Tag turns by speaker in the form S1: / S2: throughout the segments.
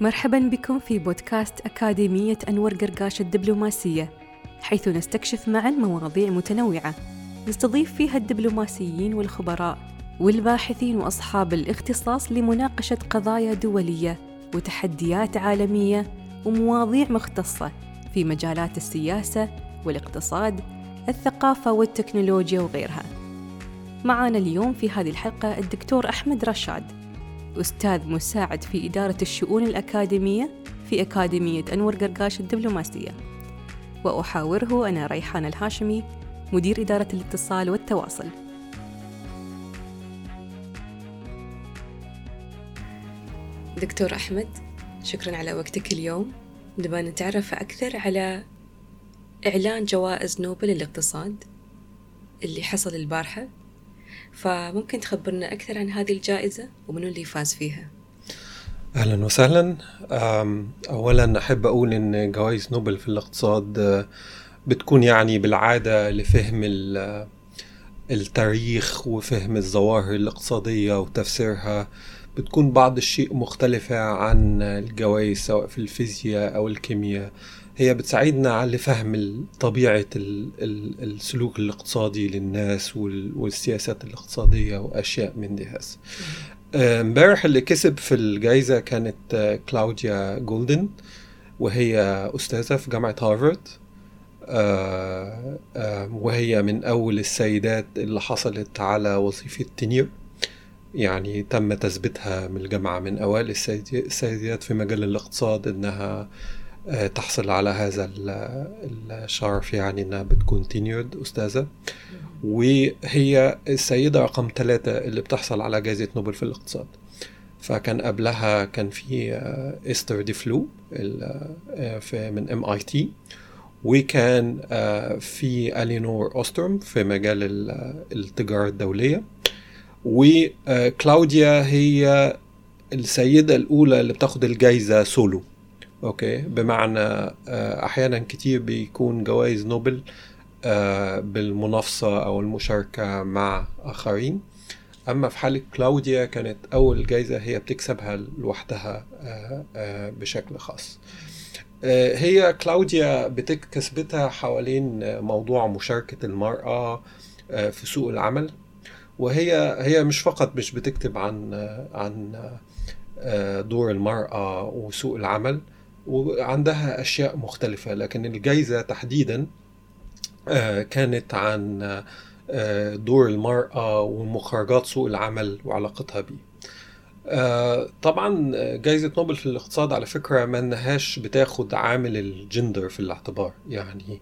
S1: مرحبا بكم في بودكاست أكاديمية أنور قرقاش الدبلوماسية حيث نستكشف معا مواضيع متنوعة نستضيف فيها الدبلوماسيين والخبراء والباحثين وأصحاب الاختصاص لمناقشة قضايا دولية وتحديات عالمية ومواضيع مختصة في مجالات السياسة والاقتصاد الثقافة والتكنولوجيا وغيرها. معنا اليوم في هذه الحلقة الدكتور أحمد رشاد أستاذ مساعد في إدارة الشؤون الأكاديمية في أكاديمية أنور قرقاش الدبلوماسية. وأحاوره أنا ريحان الهاشمي مدير إدارة الاتصال والتواصل. دكتور أحمد شكرا على وقتك اليوم. نبغى نتعرف أكثر على إعلان جوائز نوبل للاقتصاد اللي حصل البارحة. فممكن تخبرنا أكثر عن هذه الجائزة ومنو اللي فاز فيها؟
S2: أهلا وسهلا. اولا أحب أقول إن جوائز نوبل في الاقتصاد بتكون يعني بالعادة لفهم التاريخ وفهم الظواهر الاقتصادية وتفسيرها. بتكون بعض الشيء مختلفة عن الجوائز سواء في الفيزياء أو الكيمياء. هي بتساعدنا على فهم طبيعة السلوك الاقتصادي للناس والسياسات الاقتصادية وأشياء من دي هذا امبارح اللي كسب في الجائزة كانت كلاوديا جولدن وهي أستاذة في جامعة هارفارد. وهي من أول السيدات اللي حصلت على وظيفة تنير. يعني تم تثبيتها من الجامعة من أوائل السيدات في مجال الاقتصاد إنها تحصل على هذا الشرف يعني إنها بتكون tenured أستاذة. وهي السيدة رقم ثلاثة اللي بتحصل على جائزة نوبل في الاقتصاد. فكان قبلها كان في إستر دوفلو في من MIT وكان في إلينور أوستروم في مجال التجارة الدولية. وكلاوديا هي السيدة الأولى اللي بتاخد الجايزة سولو. okay. بمعنى أحيانا كتير بيكون جوائز نوبل بالمنافسة أو المشاركة مع آخرين. أما في حالة كلاوديا كانت أول جايزة هي بتكسبها لوحدها بشكل خاص. هي كلاوديا كسبتها حوالين موضوع مشاركة المرأة في سوق العمل. وهي هي مش فقط مش بتكتب عن عن دور المرأة وسوق العمل. وعندها أشياء مختلفة لكن الجايزة تحديدا كانت عن دور المرأة ومخرجات سوق العمل وعلاقتها بيه. طبعا جائزة نوبل في الاقتصاد على فكرة ما انهاش بتاخد عامل الجندر في الاعتبار. يعني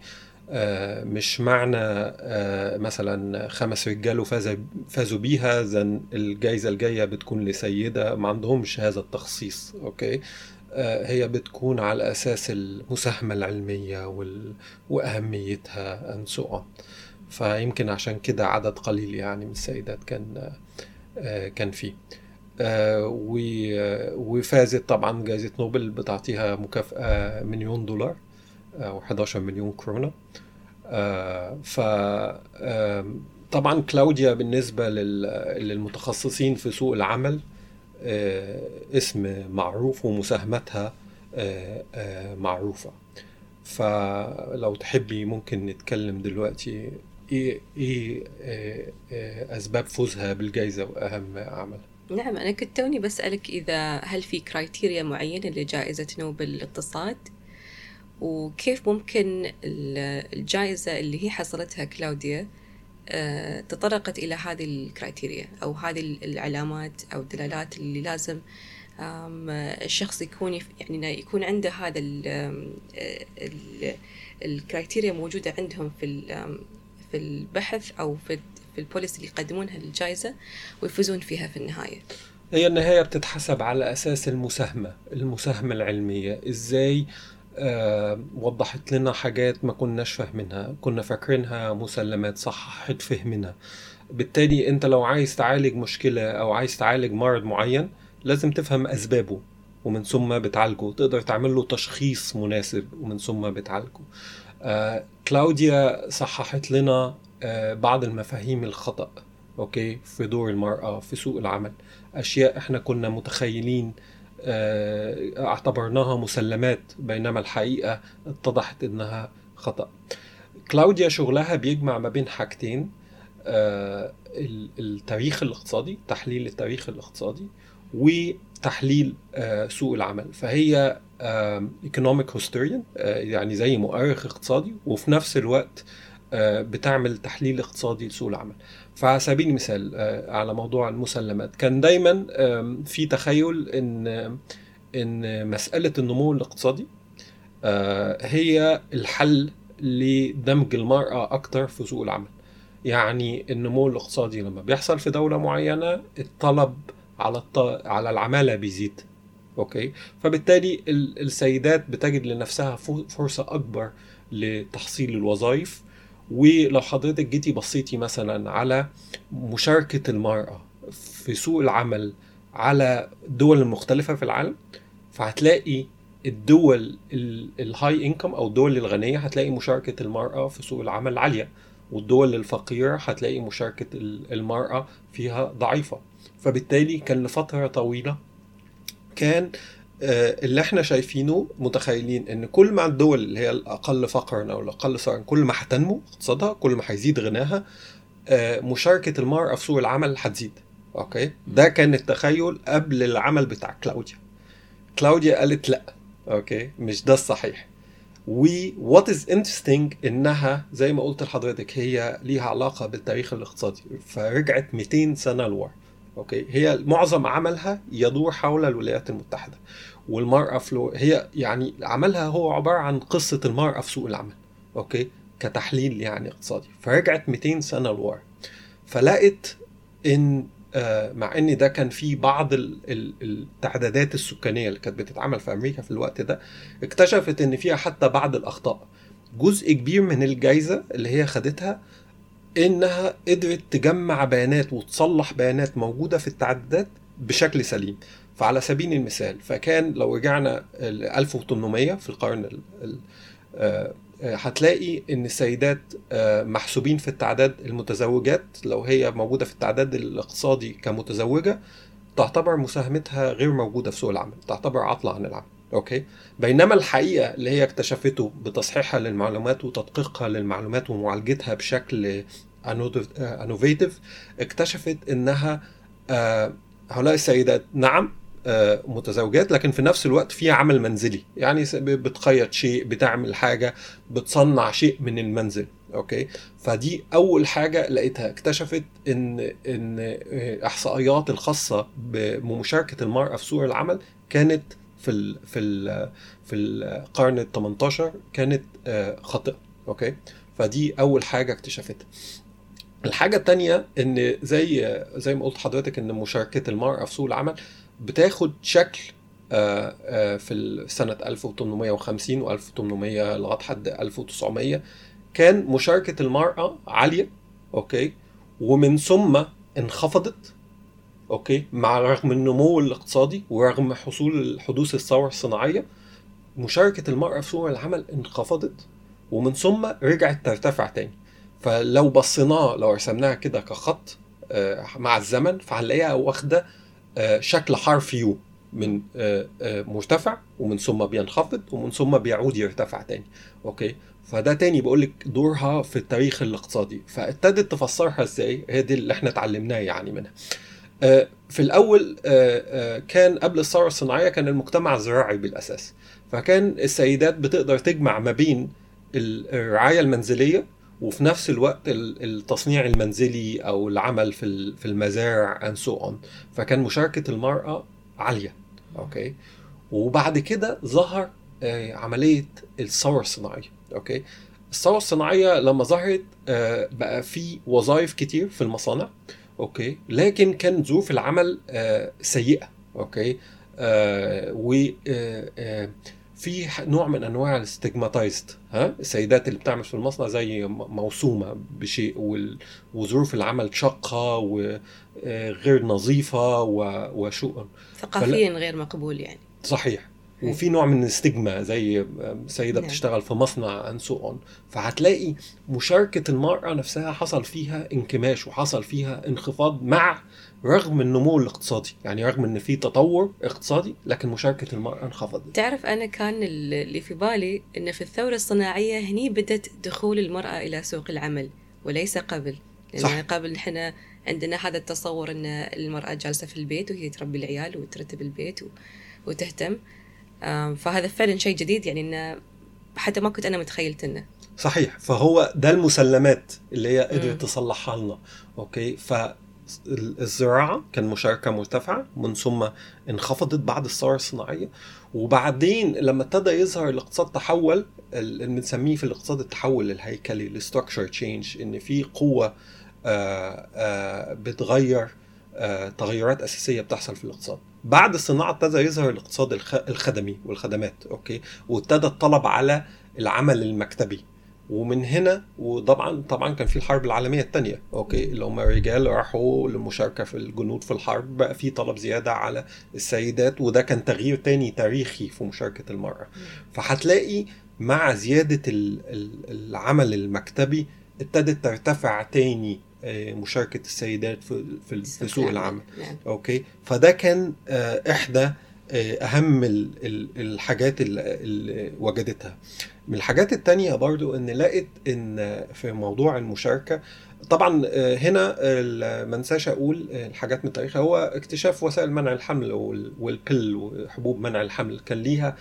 S2: مش معنى مثلا خمس رجال فازوا بيها زن الجائزة الجاية بتكون لسيدة ما عندهمش هذا التخصيص أوكي؟ هي بتكون على أساس المساهمة العلمية وال... وأهميتها and فيمكن عشان كده عدد قليل يعني من السيدات كان كان فيه. وفازت طبعا جائزة نوبل بتعطيها مكافأة مليون دولار أو 11 مليون كرونا ف طبعا كلاوديا بالنسبة للمتخصصين في سوق العمل اسم معروف ومساهمتها معروفة. فلو تحبي ممكن نتكلم دلوقتي إيه إيه أسباب فوزها بالجائزة وأهم عمل.
S1: نعم أنا كنت توني بسألك إذا هل في criteria معينة لجائزة نوبل للاقتصاد وكيف ممكن الجائزة اللي هي حصلتها كلاوديا تطرقت إلى هذه ال criteria أو هذه العلامات أو الدلالات اللي لازم الشخص يكون يعني يكون عنده هذا ال criteria موجودة عندهم في في البحث أو في في ال policy اللي يقدمونها للجائزة ويفوزون فيها في النهاية.
S2: هي النهاية بتتحسب على أساس المساهمة المساهمة العلمية إزاي آه وضحت لنا حاجات ما كناش فاهمينها كنا فاكرينها مسلمات صححت فهمنا. بالتالي انت لو عايز تعالج مشكلة أو عايز تعالج مرض معين لازم تفهم أسبابه ومن ثم بتعالجه. تقدر تعمل له تشخيص مناسب ومن ثم بتعالجه. آه كلاوديا صححت لنا آه بعض المفاهيم الخطأ أوكي؟ في دور المرأة في سوق العمل. أشياء إحنا كنا متخيلين آه، اعتبرناها مسلمات بينما الحقيقة اتضحت إنها خطأ. كلاوديا شغلها بيجمع ما بين حاجتين آه، التاريخ الاقتصادي تحليل التاريخ الاقتصادي وتحليل آه، سوق العمل. فهي economic historian يعني زي مؤرخ اقتصادي وفي نفس الوقت بتعمل تحليل اقتصادي لسوق العمل. فعلى المثال آه، على موضوع المسلمات كان دايما في تخيل إن إن مسألة النمو الاقتصادي آه، هي الحل لدمج المرأة أكتر في سوق العمل. يعني النمو الاقتصادي لما بيحصل في دولة معينة الطلب على. على العمالة بيزيد. أوكي؟ فبالتالي السيدات بتجد لنفسها فرصة أكبر لتحصيل الوظائف ولو حضرتك جيتي بصيتي مثلا على مشاركة المرأة في سوق العمل على الدول المختلفة في العالم فهتلاقي الدول الهاي انكم أو الدول الغنية هتلاقي مشاركة المرأة في سوق العمل عالية والدول الفقيرة هتلاقي مشاركة المرأة فيها ضعيفة. فبالتالي كان لفترة طويلة كان اللي إحنا شايفينه متخيلين إن كل ما الدول اللي هي الأقل فقرا أو الأقل ثرا كل ما هتنمو اقتصادها كل ما هيزيد غناها آه، مشاركة المراه في سوق العمل هتزيد okay؟ ده كان التخيل قبل العمل بتاع كلاوديا. كلاوديا قالت لأ. okay؟ مش ده الصحيح. و what is interesting إنها زي ما قلت لحضرتك هي ليها علاقة بالتاريخ الاقتصادي. فرجعت 200 سنة لورا. okay؟ هي معظم عملها يدور حول الولايات المتحدة. والمرأة فلو هي يعني عملها هو عبارة عن قصة المرأة في سوق العمل أوكي؟ كتحليل يعني اقتصادي. فرجعت 200 سنة لورا. فلقت إن آه مع إن ده كان في بعض التعدادات السكانية اللي كانت بتتعمل في أمريكا في الوقت ده اكتشفت إن فيها حتى بعض الأخطاء. جزء كبير من الجائزه اللي هي خدتها إنها قدرت تجمع بيانات وتصلح بيانات موجودة في التعدادات بشكل سليم. فعلى سبيل المثال فكان لو رجعنا ل 1800 في القرن ال ال آه، آه، هتلاقي إن السيدات آه، محسوبين في التعداد المتزوجات لو هي موجودة في التعداد الاقتصادي كمتزوجة تعتبر مساهمتها غير موجودة في سوق العمل تعتبر عطلة عن العمل. okay. بينما الحقيقة اللي هي اكتشفته بتصحيحها للمعلومات وتدقيقها للمعلومات ومعالجتها بشكل innovative اكتشفت إنها هؤلاء السيدات نعم آه، متزوجات لكن في نفس الوقت في عمل منزلي. يعني بتخيط شيء بتعمل حاجة بتصنع شيء من المنزل. okay. فدي أول حاجة لقيتها. اكتشفت ان إن آه، إحصائيات الخاصة بمشاركة المرأة في سوق العمل كانت في ال في ال في القرن ال 18 كانت آه، خاطئة okay؟ فدي أول حاجة اكتشفتها. الحاجة الثانية إن زي زي ما قلت حضرتك إن مشاركة المرأة في سوق العمل بتاخد شكل آه، آه، في سنة 1850 و1800 لغاية حد 1900 كان مشاركة المرأة عالية okay؟ ومن ثم انخفضت okay. مع رغم النمو الاقتصادي ورغم حصول حدوث الثورة الصناعية مشاركة المرأة في سوق العمل انخفضت ومن ثم رجعت ترتفع تاني. فلو بصيناه لو رسمناها كده كخط آه، مع الزمن فهنلاقيها واخدة آه، شكل حرف U من آه، مرتفع ومن ثم بينخفض ومن ثم بيعود يرتفع تاني. okay. فده تاني بقول لك دورها في التاريخ الاقتصادي. فابتدت تفسرها إزاي؟ هي دي اللي إحنا اتعلمناه يعني منها. في الأول كان قبل الثورة الصناعية كان المجتمع زراعي بالأساس. فكان السيدات بتقدر تجمع ما بين الرعاية المنزلية وفي نفس الوقت التصنيع المنزلي أو العمل في في المزارع and so on. فكان مشاركة المرأة عالية. okay؟ وبعد كده ظهر آه، عملية الثورة الصناعية. okay؟ الثورة الصناعية لما ظهرت آه، بقى في وظائف كتير في المصانع. okay. لكن كان ظروف العمل آه، سيئة. okay. و في نوع من أنواع ال stigmatized ها؟ السيدات اللي بتعمل في المصنع زي موسومة بشيء وظروف العمل شاقة وغير آه، نظيفة وشؤم
S1: ثقافيا. غير مقبول يعني.
S2: صحيح. وفي نوع من الاستجمة زي سيدة نعم. بتشتغل في مصنع and so on. فهتلاقي مشاركة المرأة نفسها حصل فيها انكماش وحصل فيها انخفاض مع رغم النمو الاقتصادي. يعني رغم إن في تطور اقتصادي لكن مشاركة المرأة انخفضت.
S1: تعرف أنا كان اللي في بالي إن في الثورة الصناعية هني بدت دخول المرأة إلى سوق العمل وليس قبل. لأن صح. قبل إحنا عندنا هذا التصور إن المرأة جالسة في البيت وهي تربي العيال وترتب البيت وتهتم. فهذا فعلا شيء جديد يعني إنه حتى ما كنت أنا متخيلت إنه.
S2: صحيح. فهو ده المسلمات اللي هي قدرت تصلحها لنا. أوكي؟ ف الزراعة كان مشاركة مرتفعة من ثم انخفضت بعد الثورة الصناعية. وبعدين لما ابتدى يظهر الاقتصاد تحول اللي بنسميه في الاقتصاد التحول الهيكلي ال structural change إن في قوة آآ آه، آآ آه، بتغير آه، تغيرات أساسية بتحصل في الاقتصاد. بعد الصناعه ابتدى يظهر الاقتصاد الخدمي والخدمات okay؟ وابتدى الطلب على العمل المكتبي. ومن هنا وطبعا طبعا كان في الحرب العالمية الثانية okay؟ اللي هم الرجال راحوا للمشاركه في الجنود في الحرب بقى في طلب زيادة على السيدات وده كان تغيير تاني تاريخي في مشاركة المرأة. فهتلاقي مع زيادة العمل المكتبي ابتدت ترتفع تاني مشاركة السيدات في في, سوق العمل. يعني. أوكي؟ فده كان آه، إحدى آه، أهم الحاجات اللي وجدتها. من الحاجات التانية برضو إن لقيت إن في موضوع المشاركة طبعا هنا ما انساش أقول الحاجات من تاريخها هو اكتشاف وسائل منع الحمل وال pill وحبوب منع الحمل. كان ليها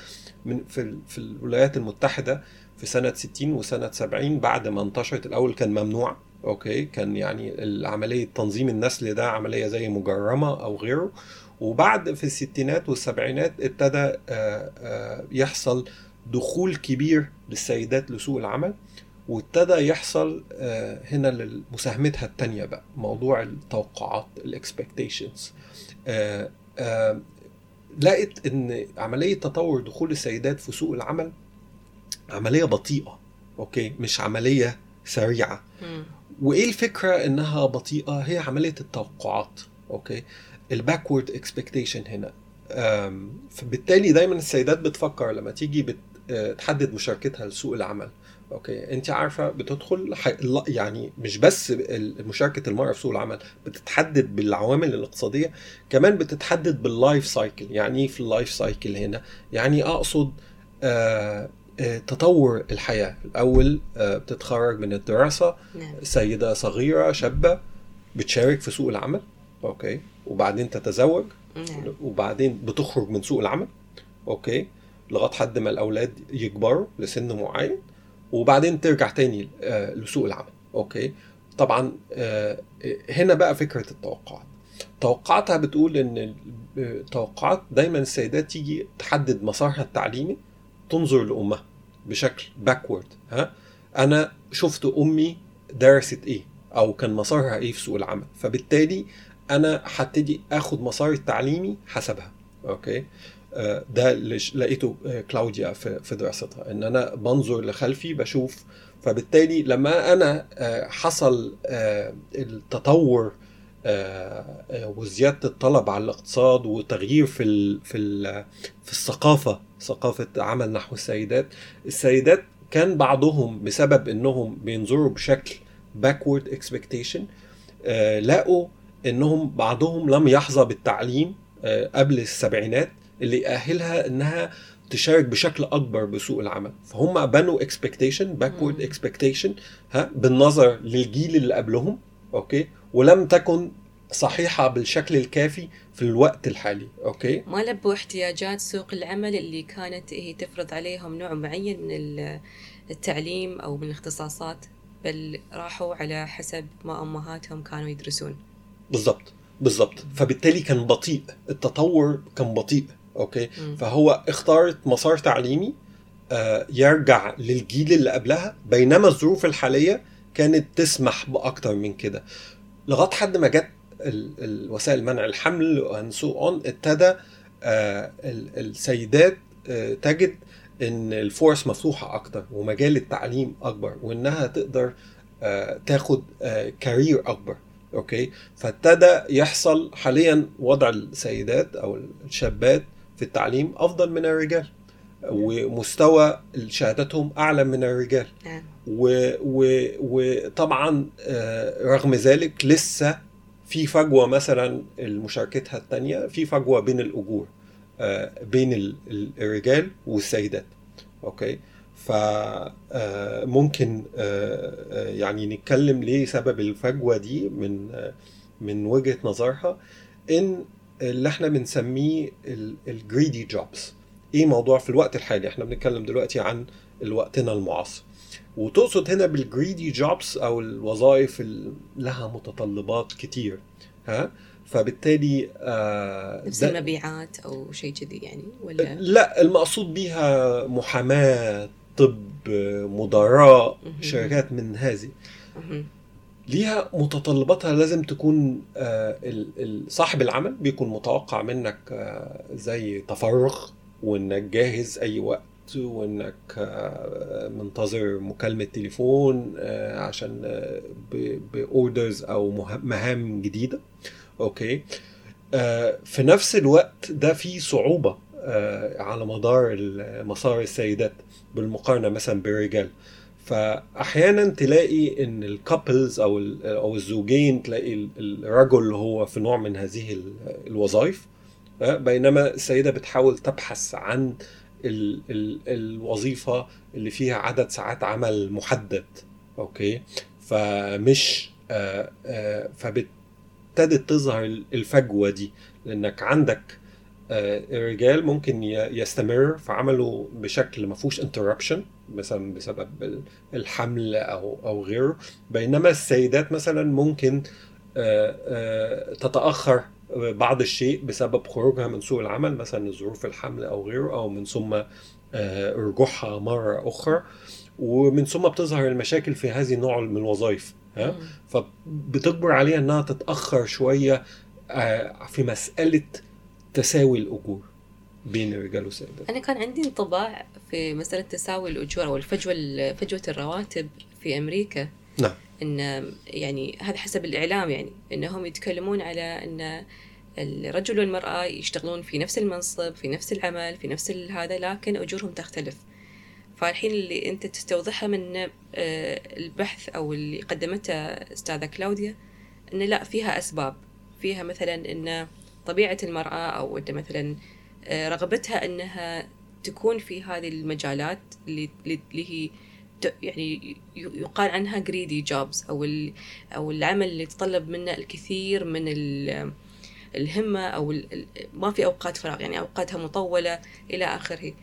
S2: من في, في الولايات المتحدة في سنة 60 وسنة 70 بعد ما انتشرت الأول كان ممنوع. okay كان يعني العملية تنظيم النسل ده عملية زي مجرمة أو غيره. وبعد في الستينات والسبعينات ابتدى آه، آه، يحصل دخول كبير للسيدات لسوق العمل. وابتدى يحصل آه، هنا لمساهمتها التانية بقى موضوع التوقعات ال expectations لقيت إن عملية تطور دخول السيدات في سوق العمل عملية بطيئة okay مش عملية سريعة. وإيه الفكرة إنها بطيئة؟ هي عملية التوقعات okay؟ ال backward expectation هنا. فبالتالي دايما السيدات بتفكر لما تيجي آه، تحدد مشاركتها لسوق العمل okay؟ أنت عارفة بتدخل يعني مش بس مشاركة المرأة في سوق العمل بتتحدد بالعوامل الاقتصادية كمان بتتحدد بال life cycle يعني إيه في ال life cycle هنا؟ يعني أقصد آه، تطور الحياة. الأول آه، بتتخرج من الدراسة نعم. سيدة صغيرة شابة بتشارك في سوق العمل. okay. وبعدين تتزوج. نعم. وبعدين بتخرج من سوق العمل. okay. لغاية حد ما الأولاد يكبروا لسن معين. وبعدين ترجع تاني آه، لسوق العمل. okay. طبعا هنا بقى فكرة التوقعات. توقعاتها بتقول إن توقعات دايما السيدات تيجي تحدد مسارها التعليمي. تنظر لأمها بشكل backward ها؟ أنا شفت أمي درست إيه أو كان مسارها إيه في سوق العمل. فبالتالي أنا هبتدي آخد مساري التعليمي حسبها okay؟ آه، ده اللي لقيته آه، كلاوديا في دراستها إن أنا بنظر لخلفي بشوف. فبالتالي لما أنا آه، حصل التطور وزيادة الطلب على الاقتصاد وتغيير في ال في ال في الثقافة ثقافة عمل نحو السيدات. السيدات كان بعضهم بسبب إنهم بينظروا بشكل backward expectation آه لقوا إنهم بعضهم لم يحظى بالتعليم آه قبل السبعينات اللي يأهلها إنها تشارك بشكل أكبر بسوق العمل. فهم بنوا expectation backward expectation ها بالنظر للجيل اللي قبلهم okay؟ ولم تكن صحيحة بالشكل الكافي في الوقت الحالي أوكي؟
S1: ما لبوا احتياجات سوق العمل اللي كانت هي تفرض عليهم نوع معين من التعليم أو من الاختصاصات بل راحوا على حسب ما أمهاتهم كانوا يدرسون.
S2: بالضبط بالضبط. فبالتالي كان بطيء التطور كان بطيء okay؟ م. فهو اختارت مسار تعليمي آه يرجع للجيل اللي قبلها بينما الظروف الحالية كانت تسمح بأكتر من كده. لغاية حد ما جت الوسائل منع الحمل and so on ابتدى آه، السيدات آه، تجد إن الفرص مفتوحة أكتر ومجال التعليم أكبر وإنها تقدر آه، تاخد career أكبر. okay؟ فابتدى يحصل حاليا وضع السيدات أو الشابات في التعليم أفضل من الرجال. ومستوى شهادتهم أعلى من الرجال. نعم. وطبعا رغم ذلك لسه في فجوة مثلا مشاركتها الثانية في فجوة بين الأجور آه، بين الرجال والسيدات. okay؟ فممكن يعني نتكلم ليه سبب الفجوة دي من من وجهة نظرها؟ إن اللي إحنا بنسميه ال greedy jobs إيه موضوع في الوقت الحالي؟ إحنا بنتكلم دلوقتي عن وقتنا المعاصر. وتقصد هنا بال greedy jobs أو الوظائف اللي لها متطلبات كتير ها؟ فبالتالي
S1: آه نفس المبيعات أو شيء كذي يعني ولا؟
S2: لا المقصود بيها محاماة طب مدراء شركات من هذه. ليها متطلباتها لازم تكون آه صاحب العمل بيكون متوقع منك آه زي تفرغ وإنك جاهز أي وقت وإنك آه، منتظر مكالمة تليفون آه، عشان آه، باوردرز أو مهام جديدة. okay؟ في نفس الوقت ده في صعوبة على مدار مسار السيدات. بالمقارنة مثلا بالرجال فاحيانا تلاقي إن ال couples أو أو الزوجين تلاقي الرجل هو في نوع من هذه الوظائف بينما السيدة بتحاول تبحث عن ال ال الوظيفة اللي فيها عدد ساعات عمل محدد okay؟ فمش آه آه فابتدت تظهر الفجوة دي لأنك عندك آه الرجال ممكن يستمر في عمله بشكل ما فيهوش interruption مثلا بسبب الحمل أو أو غيره. بينما السيدات مثلا ممكن آه، آه، تتأخر بعض الشيء بسبب خروجها من سوق العمل مثلا ظروف الحمل أو غيره أو من ثم آه، رجوعها مرة أخرى. ومن ثم بتظهر المشاكل في هذه النوع من الوظائف ها؟ فبتجبر عليها إنها تتأخر شوية آه، في مسألة تساوي الأجور بين الرجال والسيدات
S1: أنا كان عندي انطباع في مسألة تساوي الأجور أو الفجوة فجوة الرواتب في أمريكا.
S2: نعم.
S1: إن يعني هذا حسب الإعلام يعني إنهم يتكلمون على إن الرجل والمرأة يشتغلون في نفس المنصب في نفس العمل في نفس هذا لكن أجورهم تختلف. فالحين اللي أنت تستوضحها من آه، البحث أو اللي قدمته أستاذة كلاوديا إن لا فيها أسباب. فيها مثلا إن طبيعة المرأة أو أنت مثلا آه، رغبتها إنها تكون في هذه المجالات اللي اللي هي يعني يقال عنها جريدي جوبز أو أو العمل اللي يتطلب منه الكثير من الهمة أو ما في أوقات فراغ يعني أوقاتها مطولة إلى آخره.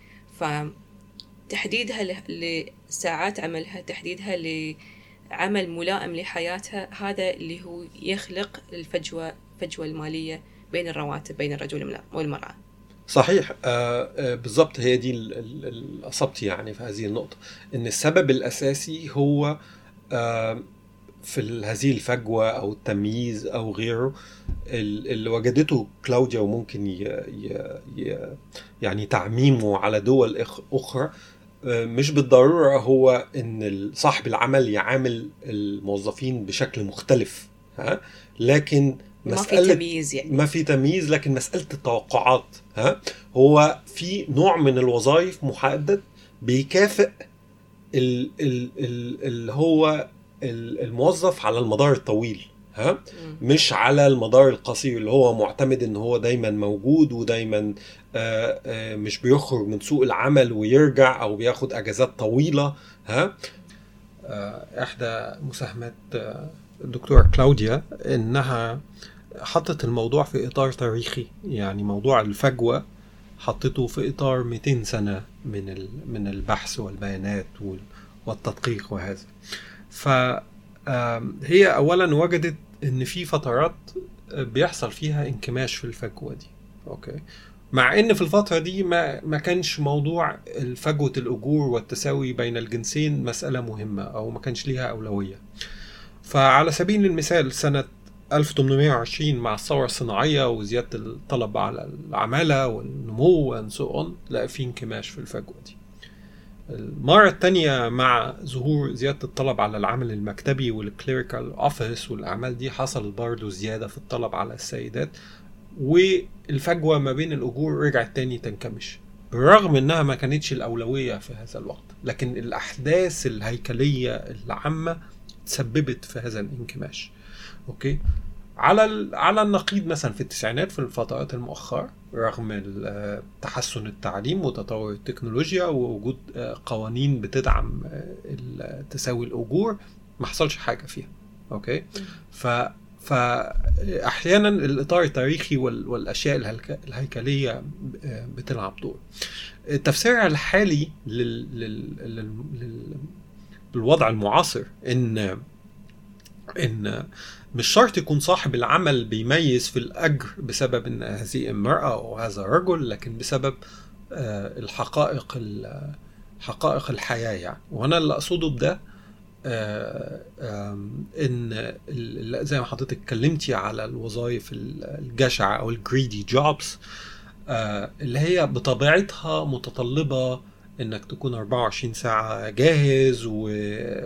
S1: فتحديدها لساعات عملها تحديدها لعمل ملائم لحياتها هذا اللي هو يخلق الفجوة الفجوة المالية بين الرواتب بين الرجل والمرأة.
S2: صحيح آه آه بالضبط هي دي اصبت يعني في هذه النقطة إن السبب الأساسي هو آه في هذه الفجوة أو التمييز أو غيره اللي وجدته كلاوديا وممكن يعني تعميمه على دول أخرى مش بالضرورة هو إن صاحب العمل يعامل الموظفين بشكل مختلف ها؟ لكن
S1: ما في تمييز يعني.
S2: ما في تمييز لكن مسألة التوقعات ها؟ هو في نوع من الوظائف محدد بيكافئ اللي هو الموظف على المدار الطويل ها؟ مش على المدار القصير اللي هو معتمد إن هو دايما موجود ودايما آآ آه، آآ آه، مش بيخرج من سوق العمل ويرجع أو بياخد أجازات طويلة ها؟ آه، إحدى مساهمات الدكتوره كلاوديا إنها حطت الموضوع في إطار تاريخي. يعني موضوع الفجوة حطته في إطار 200 سنة من من البحث والبيانات والتدقيق وهذا. فهي اولا وجدت إن في فترات بيحصل فيها انكماش في الفجوة دي. أوكي؟ مع إن في الفترة دي ما ما كانش موضوع فجوه الأجور والتساوي بين الجنسين مسألة مهمة أو ما كانش ليها أولوية. فعلى سبيل المثال سنة 1820 مع الثورة الصناعية وزيادة الطلب على العمالة والنمو and so on لا في انكماش في الفجوة دي. المرة الثانية مع ظهور زيادة الطلب على العمل المكتبي وال clerical office والأعمال دي حصل برضه زيادة في الطلب على السيدات والفجوة ما بين الأجور رجعت تاني تنكمش بالرغم إنها ما كانتش الأولوية في هذا الوقت. لكن الأحداث الهيكلية العامة تسببت في هذا الانكماش. okay؟ على على النقيض مثلا في التسعينات في الفترات المؤخرة رغم تحسن التعليم وتطور التكنولوجيا ووجود قوانين بتدعم تساوي الأجور ما حصلش حاجة فيها. okay؟ ف فاحيانا الإطار التاريخي والأشياء الهيكلية بتلعب دور. تفسيرها الحالي لل... لل... لل... للوضع المعاصر إن إن مش شرط يكون صاحب العمل بيميز في الأجر بسبب إن هذه امرأة أو هذا رجل لكن بسبب الحقائق حقائق الحياة يعني. وأنا اللي أقصده بده إن زي ما حضرتك اتكلمتي على الوظائف الجشعة أو الجريدي جوبز اللي هي بطبيعتها متطلبة إنك تكون 24 ساعة جاهز و...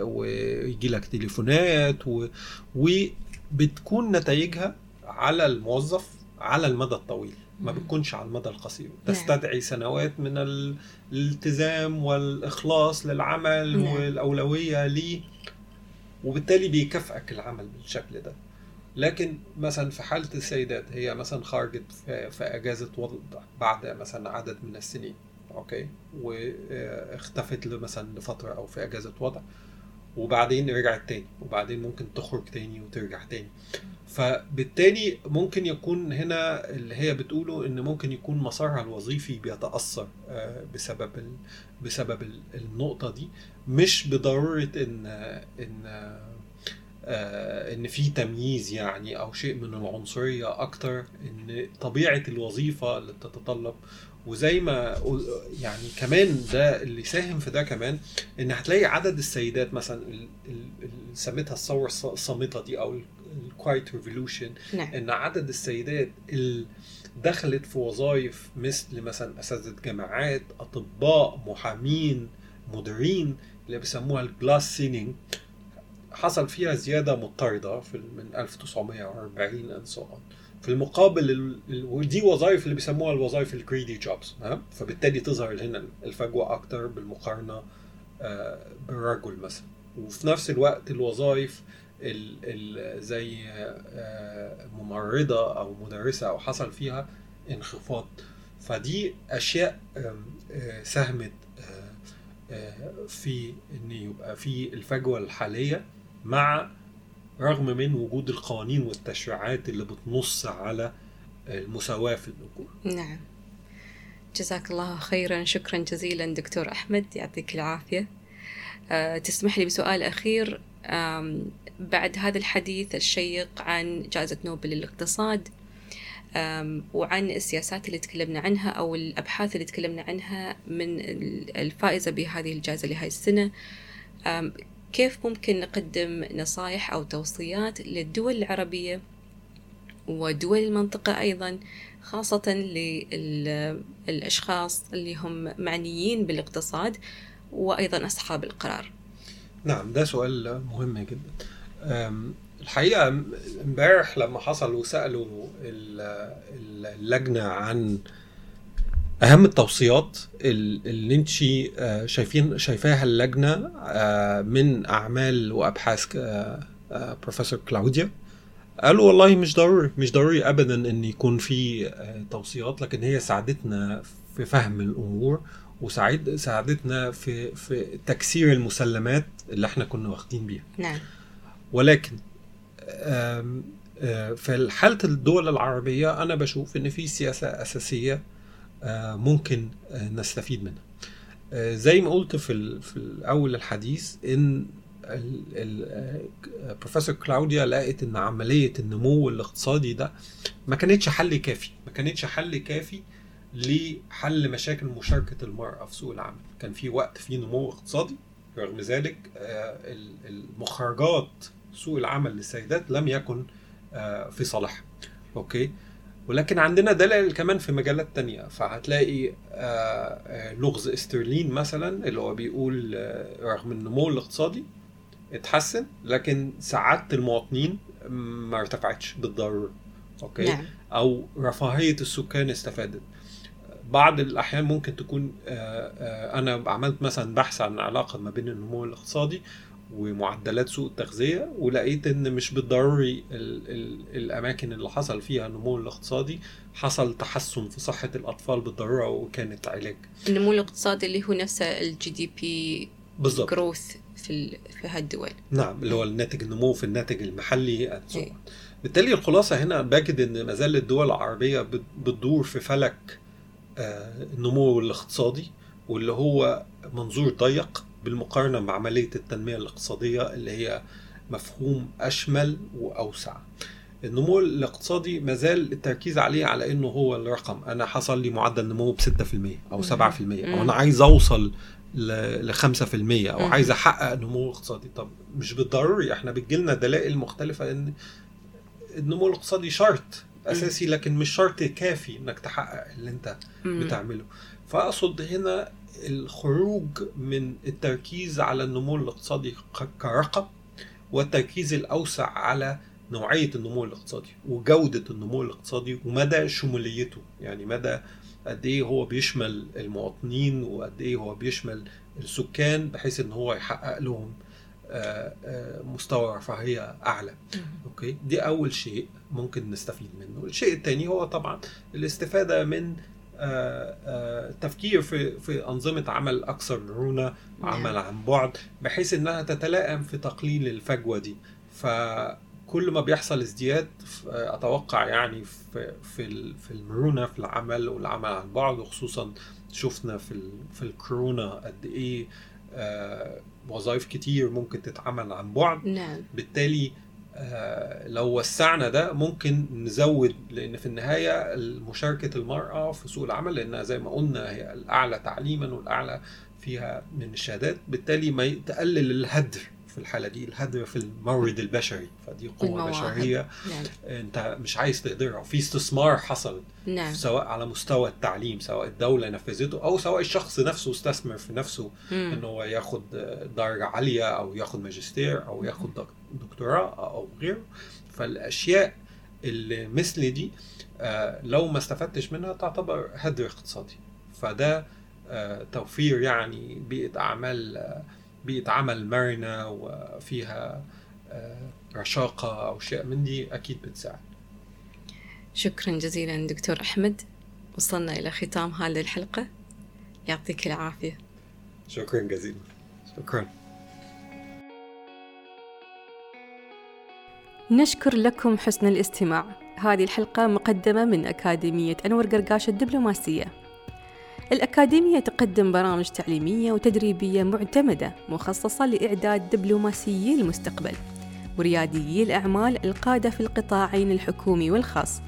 S2: ويجي لك تليفونات و... وبتكون نتائجها على الموظف على المدى الطويل ما بتكونش على المدى القصير. تستدعي سنوات من الالتزام والإخلاص للعمل نعم. والأولوية ليه وبالتالي بيكافئك العمل بالشكل ده. لكن مثلا في حالة السيدات هي مثلا خرجت في, في أجازة وضع بعد مثلا عدد من السنين. أوكي؟ واختفت مثلا لفترة أو في أجازة وضع وبعدين رجعت تاني وبعدين ممكن تخرج تاني وترجع تاني. فبالتالي ممكن يكون هنا اللي هي بتقوله إن ممكن يكون مسارها الوظيفي بيتأثر بسبب بسبب النقطة دي. مش بضرورة إن إن إن في تمييز يعني أو شيء من العنصرية أكتر إن طبيعة الوظيفة اللي بتتطلب وزي ما يعني كمان ده اللي ساهم في ده كمان إن هتلاقي عدد السيدات مثلا اللي سميتها الثورة الصامتة دي أو ال quiet revolution
S1: نعم.
S2: إن عدد السيدات اللي دخلت في وظائف مثل مثلا أساتذة جامعات أطباء محامين مديرين اللي بيسموها ال glass ceiling حصل فيها زيادة مضطردة في من 1940 and so on في المقابل ودي وظائف اللي بيسموها الوظائف الجريدي جوبز فبالتالي تظهر هنا الفجوة أكتر بالمقارنة بالرجل مثلا. وفي نفس الوقت الوظائف ال ال زي ممرضة أو مدرسة أو حصل فيها انخفاض. فدي أشياء ساهمت في إن يبقى في الفجوة الحالية مع رغم من وجود القوانين والتشريعات اللي بتنص على المساواة في الأجور
S1: نعم. جزاك الله خيرا. شكرا جزيلا دكتور أحمد. يعطيك العافية. أه تسمح لي بسؤال أخير. بعد هذا الحديث الشيق عن جائزة نوبل للاقتصاد وعن السياسات اللي تكلمنا عنها أو الأبحاث اللي تكلمنا عنها من الفائزة بهذه الجائزة لهذه السنة كيف ممكن نقدم نصائح أو توصيات للدول العربية ودول المنطقة أيضا خاصة للأشخاص اللي هم معنيين بالاقتصاد وأيضا أصحاب القرار؟
S2: نعم ده سؤال مهم جدا. الحقيقة امبارح لما حصل وسألوا اللجنة عن أهم التوصيات اللي أنت شايفين شايفاها اللجنة من أعمال وأبحاث بروفيسور كلاوديا. قالوا والله مش ضروري مش ضروري ابدا إن يكون في توصيات لكن هي ساعدتنا في فهم الأمور وساعد ساعدتنا في في تكسير المسلمات اللي إحنا كنا واخدين بيها.
S1: نعم.
S2: ولكن في حالة الدول العربية أنا بشوف إن في سياسة أساسية ممكن نستفيد منها. زي ما قلت في في اول الحديث إن البروفيسور كلاوديا لقت إن عملية النمو الاقتصادي ده ما كانتش حل كافي ما كانتش حل كافي لحل مشاكل مشاركة المرأة في سوق العمل. كان في وقت في نمو اقتصادي رغم ذلك المخرجات سوق العمل للسيدات لم يكن في صالحها. okay؟ ولكن عندنا دلائل كمان في مجالات تانية. فهتلاقي لغز إسترلين مثلا اللي هو بيقول رغم النمو الاقتصادي اتحسن لكن سعادة المواطنين ما ارتفعتش بالضرورة. okay؟
S1: نعم.
S2: أو رفاهية السكان استفادت. بعض الأحيان ممكن تكون أنا عملت مثلا بحث عن علاقة ما بين النمو الاقتصادي ومعدلات سوء التغذية ولقيت إن مش بالضروري ال ال الأماكن اللي حصل فيها النمو الاقتصادي حصل تحسن في صحة الأطفال بالضرورة وكانت علاج
S1: النمو الاقتصادي اللي هو نفسه ال GDP
S2: بالظبط
S1: growth في. في هالدول
S2: نعم اللي هو الناتج النمو في الناتج المحلي
S1: إيه.
S2: بالتالي الخلاصة هنا بجد إن ما زال الدول العربية بت- بتدور في فلك آه، النمو الاقتصادي واللي هو منظور ضيق بالمقارنة مع عملية التنمية الاقتصادية اللي هي مفهوم أشمل وأوسع. النمو الاقتصادي ما زال التركيز عليه على إنه هو الرقم. أنا حصل لي معدل نمو ب 6% أو 7% أو أنا عايز أوصل ل 5%
S1: أو.
S2: عايز أحقق نمو اقتصادي. طب مش بالضروري. إحنا بتجيلنا دلائل مختلفة إن النمو الاقتصادي شرط أساسي لكن مش شرط كافي إنك تحقق اللي
S1: أنت.
S2: بتعمله. فأقصد هنا الخروج من التركيز على النمو الاقتصادي كرقم والتركيز الأوسع على نوعية النمو الاقتصادي وجودة النمو الاقتصادي ومدى شموليته. يعني مدى قد إيه هو بيشمل المواطنين وقد إيه هو بيشمل السكان بحيث إن هو يحقق لهم آه، آه، مستوى رفاهية
S1: أعلى.
S2: أوكي؟ دي أول شيء ممكن نستفيد منه. الشيء الثاني هو طبعا الاستفادة من تفكير في في أنظمة عمل أكثر مرونة عمل عن بعد بحيث إنها تتلائم في تقليل الفجوة دي. فكل ما بيحصل ازدياد أتوقع يعني في في في المرونة في العمل والعمل عن بعد وخصوصا شفنا في في الكورونا قد إيه آه، وظائف كتير ممكن تتعمل عن بعد.
S1: نعم.
S2: بالتالي آه، لو وسعنا ده ممكن نزود لأن في النهاية مشاركه المرأة في سوق العمل لأنها زي ما قلنا هي الأعلى تعليما والأعلى فيها من الشهادات بالتالي ما تقلل الهدر في الحالة دي الهدر في المورد البشري. فدي
S1: قوة.
S2: بشرية
S1: نعم.
S2: أنت مش عايز تهدرها في استثمار حصل
S1: نعم.
S2: سواء على مستوى التعليم سواء الدولة نفذته أو سواء الشخص نفسه استثمر في نفسه
S1: مم.
S2: ان هو ياخد درجة عالية أو ياخد ماجستير أو ياخد دك- دكتوراه أو غيره. فالأشياء اللي مثل دي آه، لو ما استفدتش منها تعتبر هدر اقتصادي. فده آه، توفير يعني بيئة أعمال آه، بيئة عمل مرنة وفيها رشاقة أو شيء من دي أكيد بتساعد.
S1: شكرا جزيلا دكتور أحمد. وصلنا إلى ختام هذه الحلقة. يعطيك العافية.
S2: شكرا جزيلا. شكرا.
S3: نشكر لكم حسن الاستماع. هذه الحلقة مقدمة من أكاديمية أنور قرقاش الدبلوماسية. الأكاديمية تقدم برامج تعليمية وتدريبية معتمدة مخصصة لإعداد دبلوماسيي المستقبل ورياديي الأعمال القادة في القطاعين الحكومي والخاص.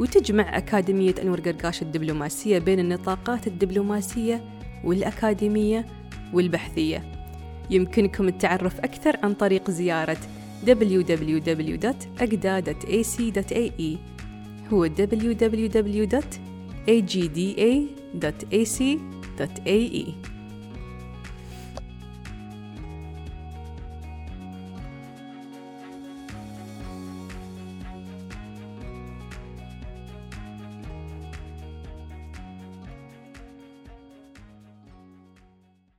S3: وتجمع أكاديمية أنور قرقاش الدبلوماسية بين النطاقات الدبلوماسية والأكاديمية والبحثية. يمكنكم التعرف أكثر عن طريق زيارة www.agda.ac.ae هو www.agda.ac.ae